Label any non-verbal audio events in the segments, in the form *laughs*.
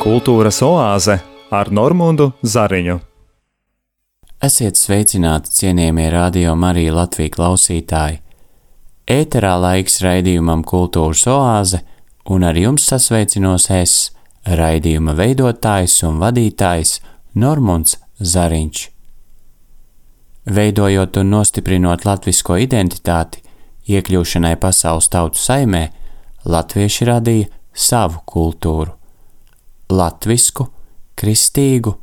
Kultūras oāze ar Normūnu Zariņu. Esiet sveicināti, cienījamie radio Marija Latvijas klausītāji! Ēterā laiks raidījumam Kultūras oāze, un ar jums sasveicinos es, raidījuma veidotājs un vadītājs Normons Zariņš. Veidojot un nostiprinot latvisko identitāti, iekļūšanai pasaules tautu saimē, latvieši radīja savu kultūru - latvisku, kristīgu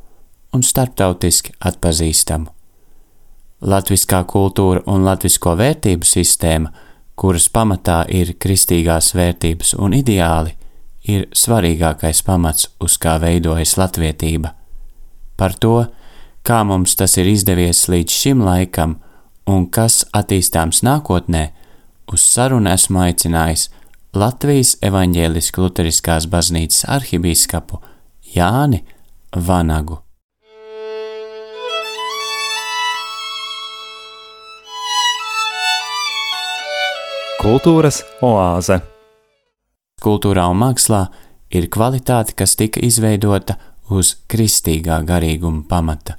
un starptautiski atpazīstamu. Latviskā kultūra un latvisko vērtību sistēma, kuras pamatā ir kristīgās vērtības un ideāli, ir svarīgākais pamats, uz kā veidojas latvietība. Par to, kā mums tas ir izdevies līdz šim laikam un kas attīstāms nākotnē, uz sarunu esmu aicinājis Latvijas evaņģēliskās luteriskās baznīcas arhibīskapu Jāni Vanagu. Kultūras oāze Kultūrā un mākslā ir kvalitāte, kas tika izveidota uz kristīgā garīguma pamata.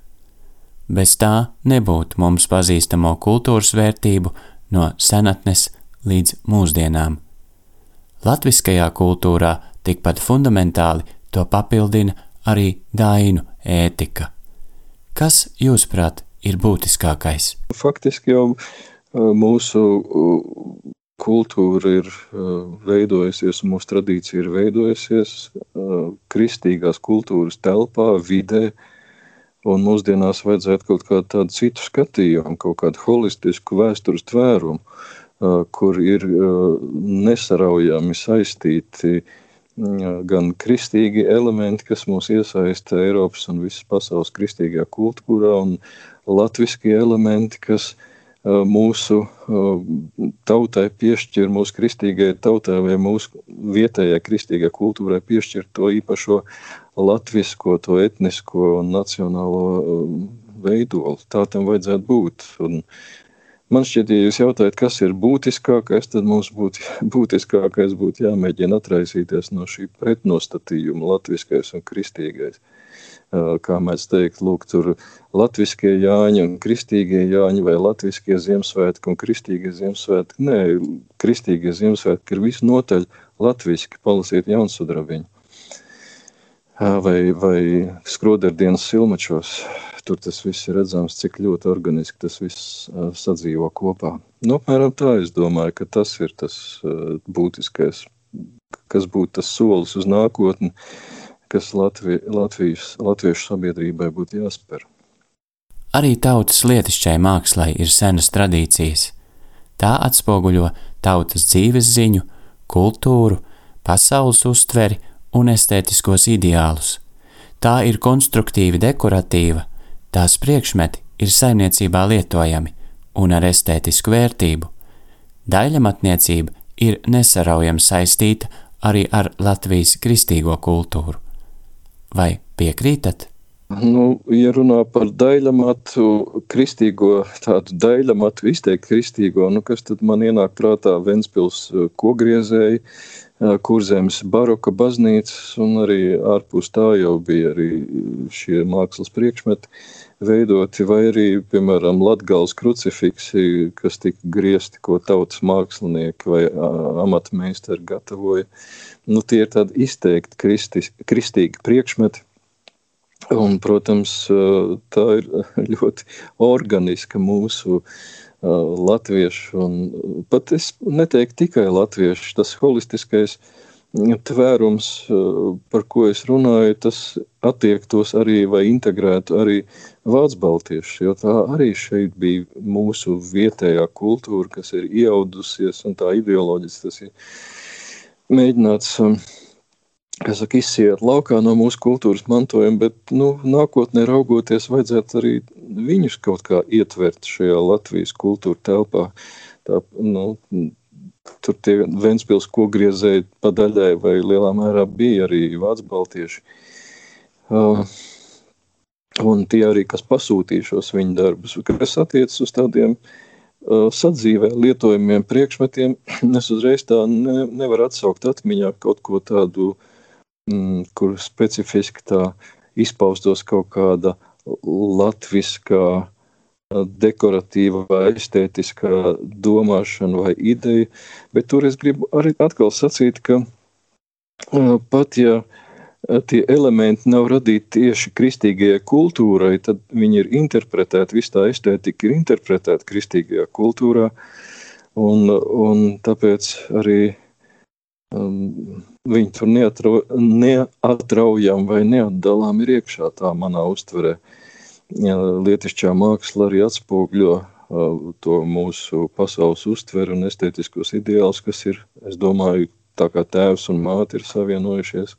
Bez tā nebūtu mums pazīstamo kultūras vērtību no senatnes līdz mūsdienām. Latviskajā kultūrā tikpat fundamentāli to papildina arī dainu ētika. Kas, jūsuprāt, ir būtiskākais? Faktiski jau mūsu kultūra ir veidojusies, mūsu tradīcija ir veidojusies kristīgās kultūras telpā, vidē, un mūsdienās vajadzētu kaut kādu tādu citu skatījumu, kaut kādu holistisku vēstures tvērumu, kur ir nesaraujami saistīti gan kristīgi elementi, kas mūs iesaista Eiropas un visas pasaules kristīgajā kultūrā, un latviskie elementi, kas uh, mūsu tautai piešķir, mūsu kristīgajai tautai vai mūsu vietējai kristīgajai kultūrai piešķir to īpašo latvisko, to etnisko un nacionālo veidolu. Tā tam vajadzētu būt. Un man šķiet, ja jūs jautājat, kas ir būtiskākais, tad mums būtu *laughs* būtiskākais būtu jāmēģina atraisīties no šī pretnostatījuma latviskais un kristīgais kā mēs teikt, lūk, tur latviskie Jāņi un kristīgie Jāņi vai latviskie Ziemassvētki un kristīgie Ziemassvētki. Nē, kristīgie Ziemassvētki ir visnotaļ latviski, palasiet jaunsudrabiņu. Vai, vai skroderdienas silmačos, tur tas viss ir redzams, cik ļoti organiski tas viss sadzīvo kopā. Nu, apmēram tā es domāju, ka tas ir tas būtiskais, kas būtu tas solis uz nākotni, uh, kas Latvi, Latvijas, latviešu sabiedrībai būtu jāspēr. Arī tautas lietišķai mākslai ir senas tradīcijas. Tā atspoguļo tautas dzīves ziņu, kultūru, pasaules uztveri un estētiskos ideālus. Tā ir konstruktīvi dekoratīva, tās priekšmeti ir saimniecībā lietojami un ar estētisku vērtību. Daļamatniecība ir nesaraujami saistīta arī ar Latvijas kristīgo kultūru. Vai piekrītat? Nu, ja runā par daļamatu, kristīgo, tādu daļamatu, izteikti kristīgo, nu, kas tad man ienāk prātā Ventspils eh, kogriezēji, eh, kurzemes baroka baznīcas, un arī ārpus tā jau bija arī šie mākslas priekšmeti veidoti, vai arī, piemēram, Latgals krucifiksi, kas tika griezti, ko tautas mākslinieki vai amatmeistari gatavoja. Nu, tie ir tādi izteikti kristis, kristīgi priekšmeti, Un, protams, tā ir *laughs* ļoti organiska mūsu latviešu, un pat es neteiktu tikai latviešu, tas holistiskais tvērums, par ko es runāju, tas attiektos arī vai integrētu arī vācu baltiešu, jo tā arī šeit bija mūsu vietējā kultūra, kas ir iaudusies, un tā ideoloģiski tas ir mēģināts kas saka, izsiet laukā no mūsu kultūras mantojuma, bet nu, nākotnē raugoties, vajadzētu arī viņus kaut kā ietvert šajā Latvijas kultūra telpā. Tā, nu, tur tie Ventspils kogriezēji pa daļai vai lielā mērā bija arī vācu baltieši. Uh, un tie arī, kas pasūtīja šos viņa darbus, kas attiecas uz tādiem uh, sadzīvē lietojumiem priekšmetiem, *clears throat* es uzreiz tā ne, nevaru atsaukt atmiņā kaut ko tādu uh, mm, kur specifiski tā izpaustos kaut kāda latviskā dekoratīva vai estētiskā domāšana vai ideja, bet tur es gribu arī atkal sacīt, ka pat ja tie elementi nav radīti tieši kristīgajai kultūrai, tad viņi ir interpretēti, viss tā estētika ir interpretēta kristīgajā kultūrā, un, un tāpēc arī um, viņi tur neatrau, neatraujam vai neatdalām ir iekšā tā manā uztverē. Ja, lietišķā māksla arī atspogļo uh, to mūsu pasaules uztveri un estētiskos ideālus, kas ir, es domāju, tā kā tēvs un māte ir savienojušies,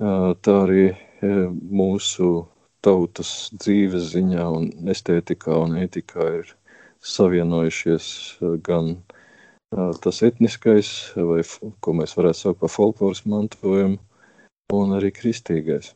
tā arī mūsu tautas dzīves ziņā un estētikā un ētikā ir savienojušies gan tas etniskais, vai ko mēs varētu saukt par folkloras mantojumu, un arī kristīgais.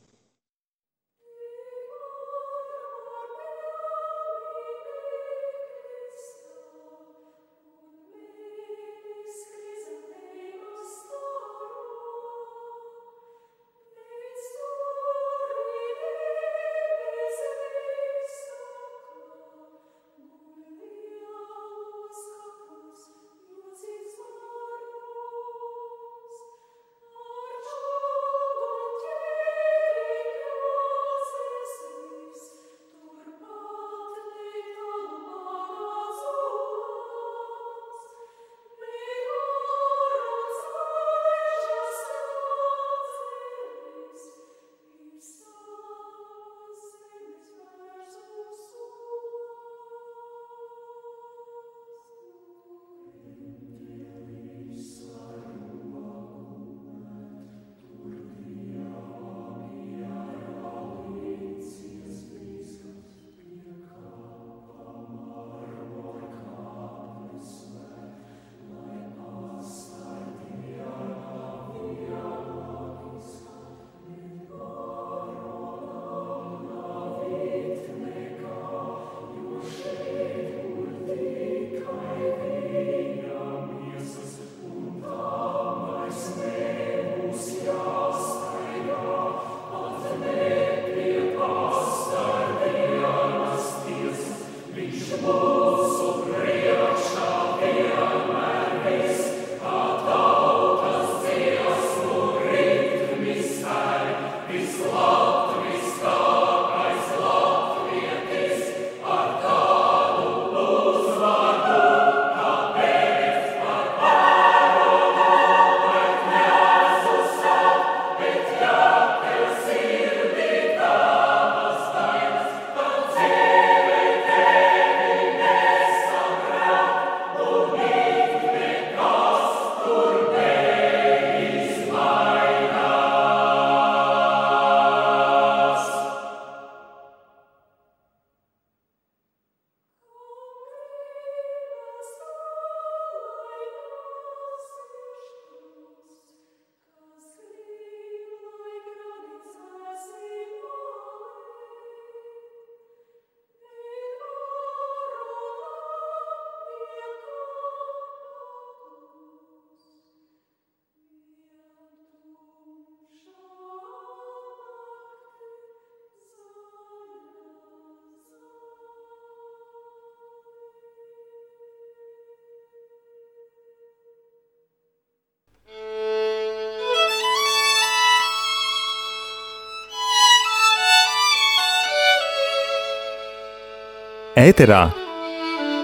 Ēterā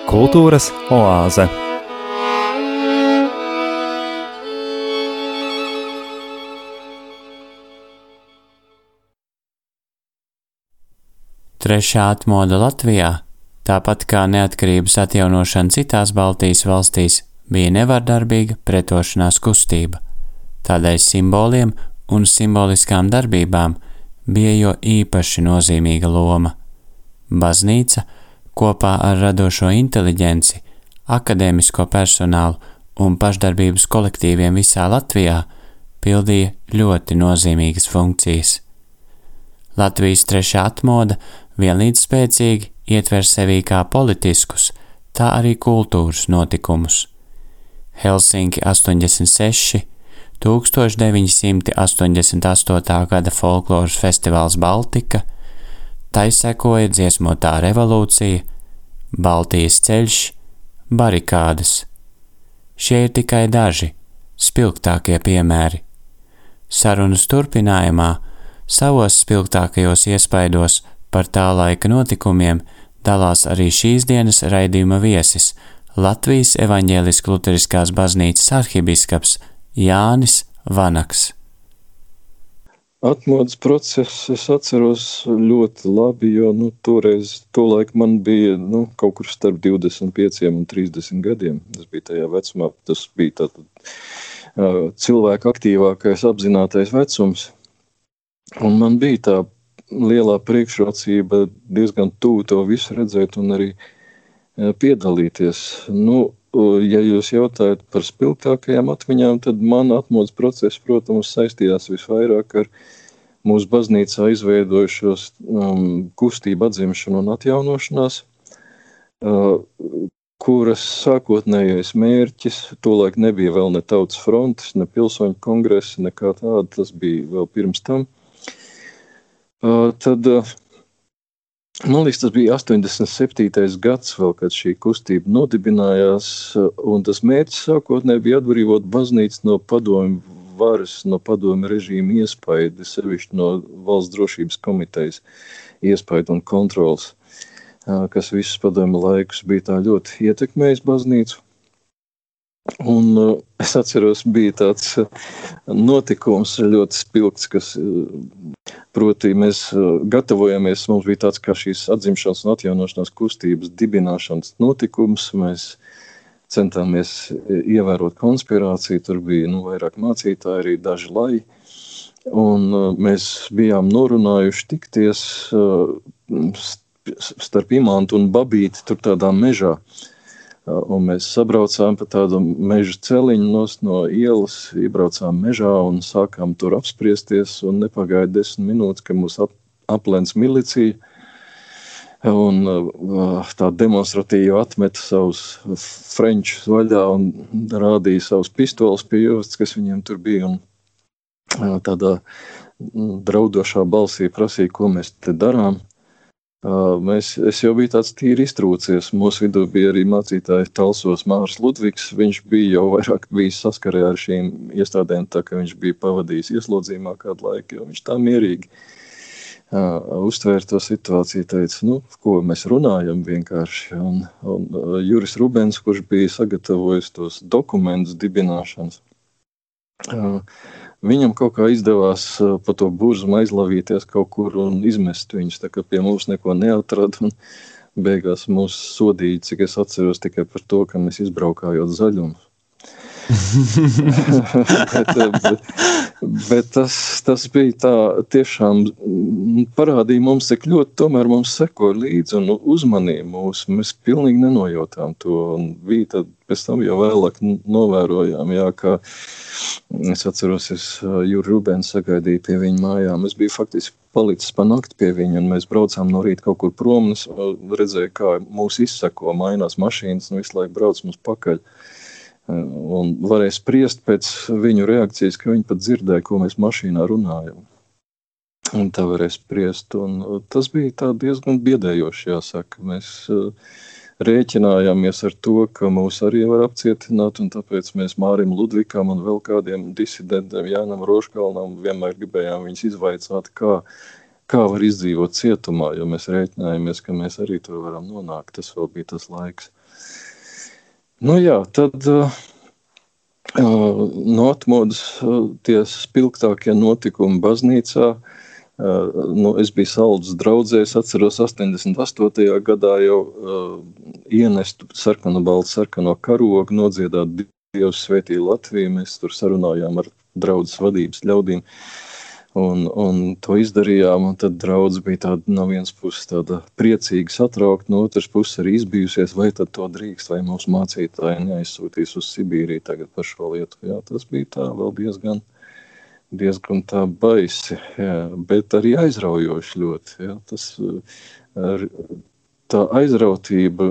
Kultūras oāze. Trešā atmoda Latvijā, tāpat kā neatkarības atjaunošana citās Baltijas valstīs, bija nevardarbīga pretošanās kustība. Tādēļ simboliem un simboliskām darbībām bija jo īpaši nozīmīga loma. Baznīca – kopā ar radošo inteliģenci, akadēmisko personālu un pašdarbības kolektīviem visā Latvijā pildīja ļoti nozīmīgas funkcijas. Latvijas trešā atmoda vienlīdz spēcīgi ietver sevī kā politiskus, tā arī kultūras notikumus. Helsinki 86, 1988. gada folkloras festivāls Baltika, tai sekoja dziesmotā revolūcija, Baltijas ceļš, barikādas. Šie ir tikai daži, spilgtākie piemēri. Sarunas turpinājumā savos spilgtākajos iespaidos par tā laika notikumiem dalās arī šīs dienas raidījuma viesis Latvijas evaņģēliskās luteriskās baznīcas arhibiskaps Jānis Vanaks. Atmodas process es atceros ļoti labi, jo nu, toreiz, man bija nu, kaut kur starp 25 un 30 gadiem. Tas bija tajā vecumā, tas bija tātad uh, cilvēka aktīvākais apzinātais vecums. Un man bija tā lielā priekšrocība diezgan tuvu to visu redzēt un arī piedalīties. Nu, ja jūs jautājat par spilgtākajām atmiņām, tad man atmodas process, protams, saistījās visvairāk ar mūsu baznīcā izveidojušos um, kustību atzimšanu un atjaunošanās, uh, kuras sākotnējais mērķis tolaik nebija vēl ne tautas frontes, ne pilsoņu kongresa, nekā tāda, tas bija vēl pirms tam. Uh, tad, uh, man liekas, tas bija 87. gads vēl, kad šī kustība nodibinājās, tas mērķis sākotnēji bija atbrīvot baznīcu no padomju varas, no padomu režīma iespaidi, sevišķi no valsts drošības komitejas iespaidi un kontrols, kas visus padomu laikus bija ļoti ietekmējis baznīcu. Un uh, es atceros, bija tāds notikums ļoti spilgts, kas, proti, mēs gatavojamies, mums bija tāds kā šīs atzimšanas un atjaunošanās kustības dibināšanas notikums. Mēs centāmies ievērot konspirāciju. Tur bija nu, vairāk mācītāji, arī daži lai. Un uh, mēs bijām norunājuši tikties uh, starp imantu un babīti tur tādā mežā. Uh, un mēs sabraucām pa tādu meža celiņu no ielas, iebraucām mežā un sākām tur apspriesties. Nepagāja desmit minūtes, ka mūs ap, aplēns milicija un tā demonstratīvi atmeta savus frančus vaļā un rādīja savus pistoles pie jostas, kas viņiem tur bija. Un, tādā draudošā balsī prasīja, ko mēs te darām. Uh, mēs, es jau biju tāds tīri iztrūcies. Mūsu vidū bija arī mācītājs Talsos Mārs Ludvigs. Viņš bija jau vairāk bijis saskarē ar šīm iestādēm, tā ka viņš bija pavadījis ieslodzījumā kādu laiku, jo viņš tā mierīgi uh, uztvēra to situāciju, teica, nu, ko mēs runājam vienkārši. Un, un Juris Rubens, kurš bija sagatavojis tos dokumentus dibināšanas, viņam kaut kā izdevās pa to burzmu aizlavīties kaut kur un izmest viņus, tā kā pie mums neko neatrada. Beigās mūs sodīja, cik es atceros, tikai par to, ka mēs izbraukājot zaļumus. *laughs* bet, bet, tas, tas bija tā, tiešām parādīja mums, cik ļoti tomēr mums seko līdzi un uzmanīja mūs. Mēs pilnīgi nenojautām to. Un bija tad pēc tam jau vēlāk novērojām, jā, ka es atceros, es Jūri Rubēns sagaidīju pie viņa mājām. Es biju faktiski palicis pa nakti pie viņa, un mēs braucām no rīta kaut kur prom, un redzēju, kā mūs izseko, mainās mašīnas, un visu laiku brauc mums pakaļ. Uh, Un varēja spriest pēc viņu reakcijas, ka viņi pat dzirdēja, ko mēs mašīnā runājam. Un tā varēja spriest. Un tas bija diezgan biedējoši, jāsaka. Mēs rēķinājāmies ar to, ka mūs arī var apcietināt, un tāpēc mēs Mārim Ludvikam un vēl kādiem disidentiem, Jānam Roškalnam, vienmēr gribējām viņus izvaicāt, kā, kā var izdzīvot cietumā, jo mēs rēķinājāmies, ka mēs arī tur varam nonākt. Tas vēl bija tas laiks. Nu jā, tad uh, no atmodas uh, tie spilgtākie notikumi baznīcā. Uh, nu, es biju saldus draudzējs, atceros 88. gadā jau uh, ienestu sarkanu baltu sarkano karogu, nodziedāt Dievs svētī Latviju. Mēs tur sarunājām ar draudzes vadības ļaudīm. Uh, Un, un to izdarījām, un tad draudz bija tāda no vienas puses tāda priecīga, satraukta, no otras puses arī izbijusies, vai tad to drīkst, vai mūsu mācītāji neaizsūtīs uz Sibīriju tagad par šo lietu. Jā, tas bija tā vēl diezgan, diezgan tā baisi, jā, bet arī aizraujoši ļoti. Jā, tas, ar, tā aizrautība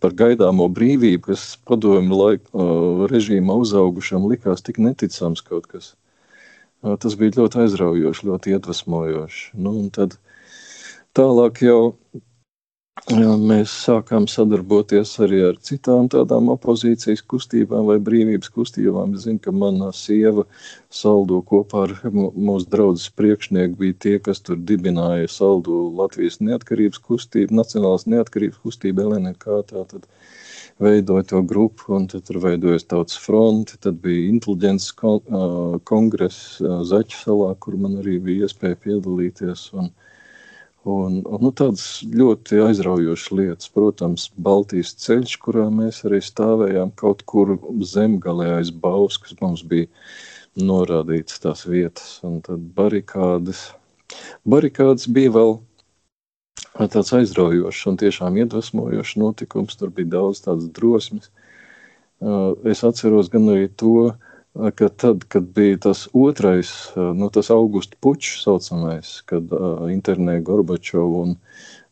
par gaidāmo brīvību, kas padomju laika režīmā uzaugušam likās tik neticams kaut kas. Tas bija ļoti aizraujoši, ļoti iedvesmojoši. Nu, tad tālāk jau Jā, mēs sākām sadarboties arī ar citām tādām opozīcijas kustībām vai brīvības kustībām. Es zinu, ka mana sieva saldo kopā ar mūsu draugu priekšnieku bija tie, kas tur dibināja saldu Latvijas neatkarības kustību, Nacionālās neatkarības kustību LNK. Tātad veidoja to grupu, un tad tur veidojas tautas fronti, tad bija inteliģents kongress Zaķu salā, kur man arī bija iespēja piedalīties. Un, uh, Un, un, nu, tādas ļoti aizraujošas lietas, protams, Baltijas ceļš, kurā mēs arī stāvējām kaut kur zemgalē aiz Bauskas, mums bija norādīts tās vietas, un tad barikādes. Barikādes bija vēl tāds aizraujošs un tiešām iedvesmojošs notikums, tur bija daudz tādas drosmes. Es atceros gan arī to, uh, ka tad, kad bija tas otrais, nu, tas augusta pučs saucamais, kad uh, internē Gorbačovu un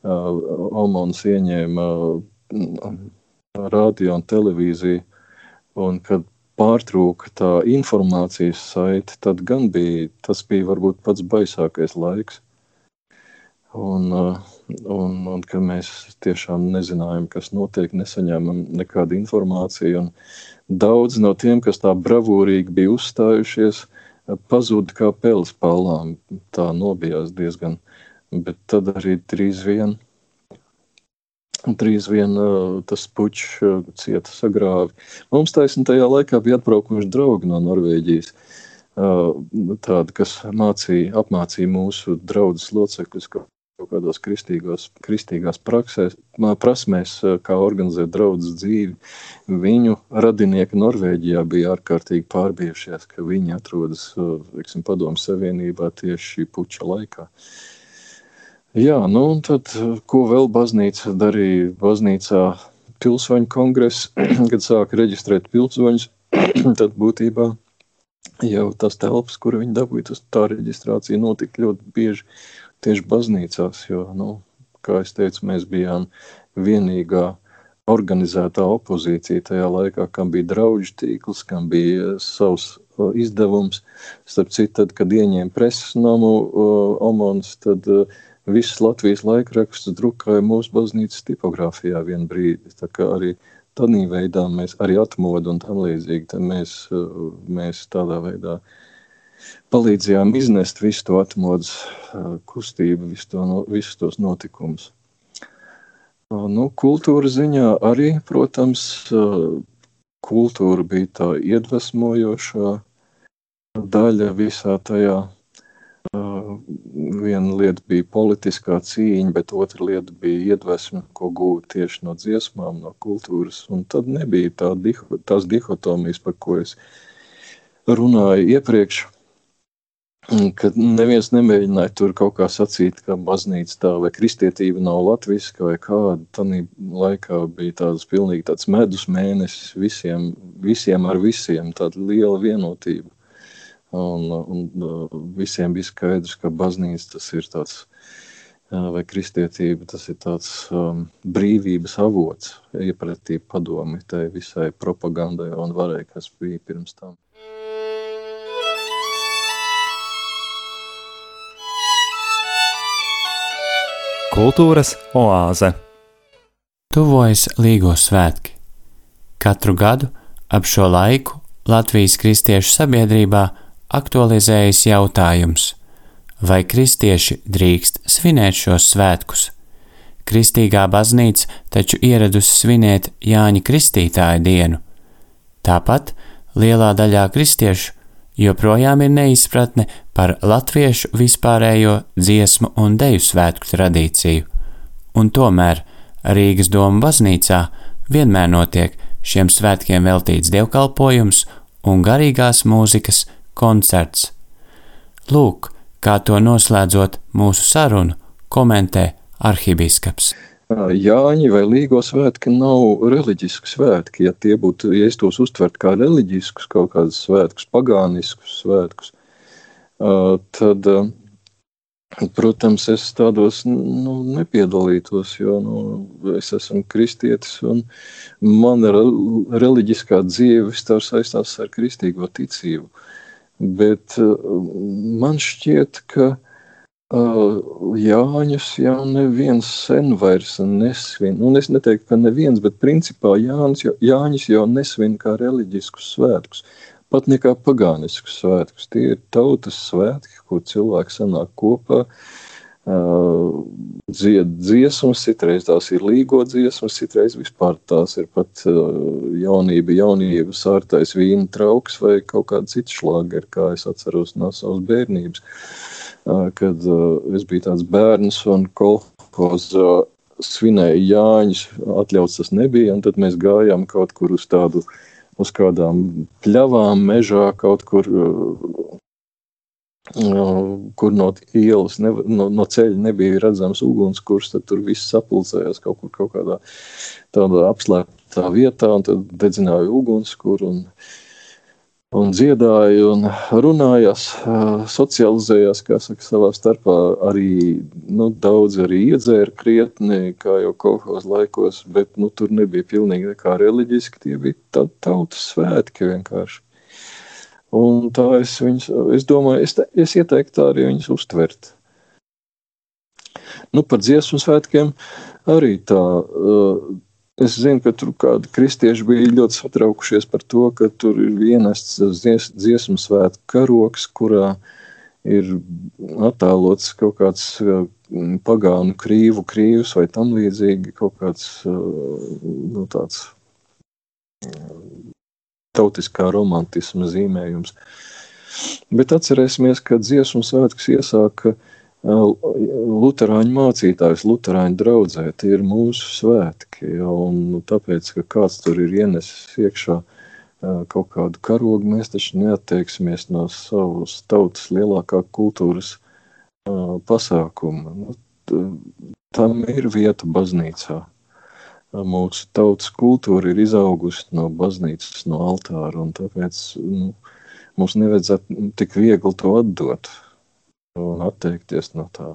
uh, Omons ieņēma uh, radio un televīziju, un kad pārtrūka tā informācijas saite, tad gan bija, tas bija varbūt pats baisākais laiks. Un, un, un ka mēs tiešām nezinājām, kas notiek, nesaņēmām nekādu informāciju. Daudz no tiem, kas tā bravūrīgi bija uzstājušies, pazuda kā peles palām. Tā nobijās diezgan. Bet tad arī drīz vien, drīz vien tas puķis cieta sagrāvi. Mums taisn tajā laikā bija atbraukuši draugi no Norvēģijas. Tādi, kas mācīja, apmācīja mūsu draugus locekļus, ka kaut kādos kristīgos, kristīgās praksēs, prasmēs, kā organizēt draudzes dzīvi. Viņu radinieki Norvēģijā bija ārkārtīgi pārbijušies, ka viņi atrodas, teiksim, padomu savienībā tieši šī puča laikā. Jā, nu un tad, ko vēl baznīca darīja? Baznīcā pilsoņu kongress, *clears throat* kad sāka reģistrēt pilsoņus, *clears throat* tad būtībā jau tas telpas, kur viņi dabūja, tas tā reģistrācija notika ļoti bieži tieši baznīcās, jo, nu, kā es teicu, mēs bijām vienīgā organizētā opozīcija tajā laikā, kam bija draudžu tīkls, kam bija savs izdevums. Starp citu, tad, kad ieņēma preses namu Omons, tad visas Latvijas laikrakstus drukāja mūsu baznīcas tipogrāfijā vienu brīdi. Tā kā arī tādā veidā mēs arī atmodu un tam līdzīgi, mēs, mēs tādā veidā uh, palīdzējām iznest visu to atmodas kustību, visu to, visus tos notikumus. Nu, kultūra ziņā arī, protams, kultūra bija tā iedvesmojošā daļa visā tajā. Viena lieta bija politiskā cīņa, bet otra lieta bija iedvesma, ko gūt tieši no dziesmām, no kultūras. Un tad nebija tā diho, tās dihotomijas, par ko es runāju iepriekš ka neviens nemēģināja tur kaut kā sacīt, ka baznīca tā vai kristietība nav latviska vai kāda. Tanī laikā bija tāds pilnīgi tāds medus mēnesis visiem, visiem ar visiem, tāda liela vienotība. Un, un visiem bija skaidrs, ka baznīca tas ir tāds, vai kristietība tas ir tāds um, brīvības avots, iepratī padomi tai visai propagandai un varai, kas bija pirms tam. Kultūras oāze Tuvojas Līgo svētki. Katru gadu ap šo laiku Latvijas kristiešu sabiedrībā aktualizējas jautājums, vai kristieši drīkst svinēt šos svētkus. Kristīgā baznīca taču ieradusi svinēt Jāņa Kristītāja dienu. Tāpat lielā daļā kristiešu joprojām ir neizpratne par latviešu vispārējo dziesmu un deju svētku tradīciju, un tomēr Rīgas doma baznīcā vienmēr notiek šiem svētkiem veltīts dievkalpojums un garīgās mūzikas koncerts. Lūk, kā to noslēdzot mūsu sarunu, komentē arhibīskaps. Jāņi vai Līgo svētki nav reliģiski svētki. Ja būtu, ja es tos uztvertu kā reliģiskus, kaut kādus svētkus, pagāniskus svētkus, tad Protams, es tādos nu, nepiedalītos, jo nu, es esmu kristietis un mana reliģiskā dzīve vispār saistās ar kristīgo ticību. Bet man šķiet, ka Jāņus jau neviens sen vairs nesvin. Un es neteiktu, ka neviens, bet principā Jānis, Jāņus jau nesvin kā reliģiskus svētkus pat nekā pagānisku svētkus. Tie ir tautas svētki, kur cilvēki sanāk kopā, dzied dziesmas, citreiz tās ir līgo dziesmas, citreiz vispār tās ir pat jaunība, jaunība, sārtais vīna trauks vai kaut kāda cita šlāgeri, kā es atceros no savas bērnības. Kad es biju tāds bērns un kolhozā svinēja Jāņus, atļauts tas nebija, un tad mēs gājām kaut kur uz tādu uz kādām pļavām, mežā kaut kur, kur no ielas, ne, no, no ceļa nebija redzams ugunskurs, tad tur viss sapulcējās kaut kur kaut kādā apslēptā vietā, un tad dedzināja ugunskuru. Un, dziedāja, un runājās, socializējās, saka, savā starpā. Arī nu, daudz arī iedzēra krietni, kā jau kolekcijas laikos, bet nu, tur nebija pilnīgi nekā reliģiski. Tie bija tautas svētki vienkārši. Un tā es viņus, es domāju, es, es ieteiktu arī viņus uztvert. Nu, par dziesmu svētkiem arī tā. Es zinu, ka tur kādi kristieši bija ļoti satraukušies par to, ka tur ir ienests dzies, dziesmu svētku karoks, kurā ir attēlots kaut kāds pagānu krīvu krīvs vai tam līdzīgi kaut kāds nu, tāds tautiskā romantisma zīmējums. Bet atcerēsimies, ka dziesmu svētkus iesāka uh, Lutāņu mācītājs, Lutāņu draudzē, tie ir mūsu svētki. Un nu, tāpēc, ka kāds tur ir ienesis iekšā kaut kādu karogu, mēs taču neatteiksimies no savas tautas lielākā kultūras pasākuma. Nu, tam ir vieta baznīcā. Mūsu tautas kultūra ir izaugusi no baznīcas, no altāra, un tāpēc nu, mums nevajadzētu tik viegli to atdot un atteikties no tā.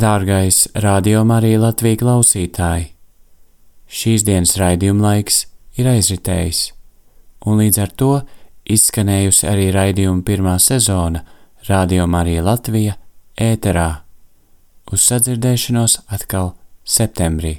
Dārgais Radio Marija Latvija klausītāji! Šīs dienas raidījuma laiks ir aizritējis, un līdz ar to izskanējusi arī raidījuma pirmā sezona Radio Marija Latvija ēterā. Uz sadzirdēšanos atkal septembrī.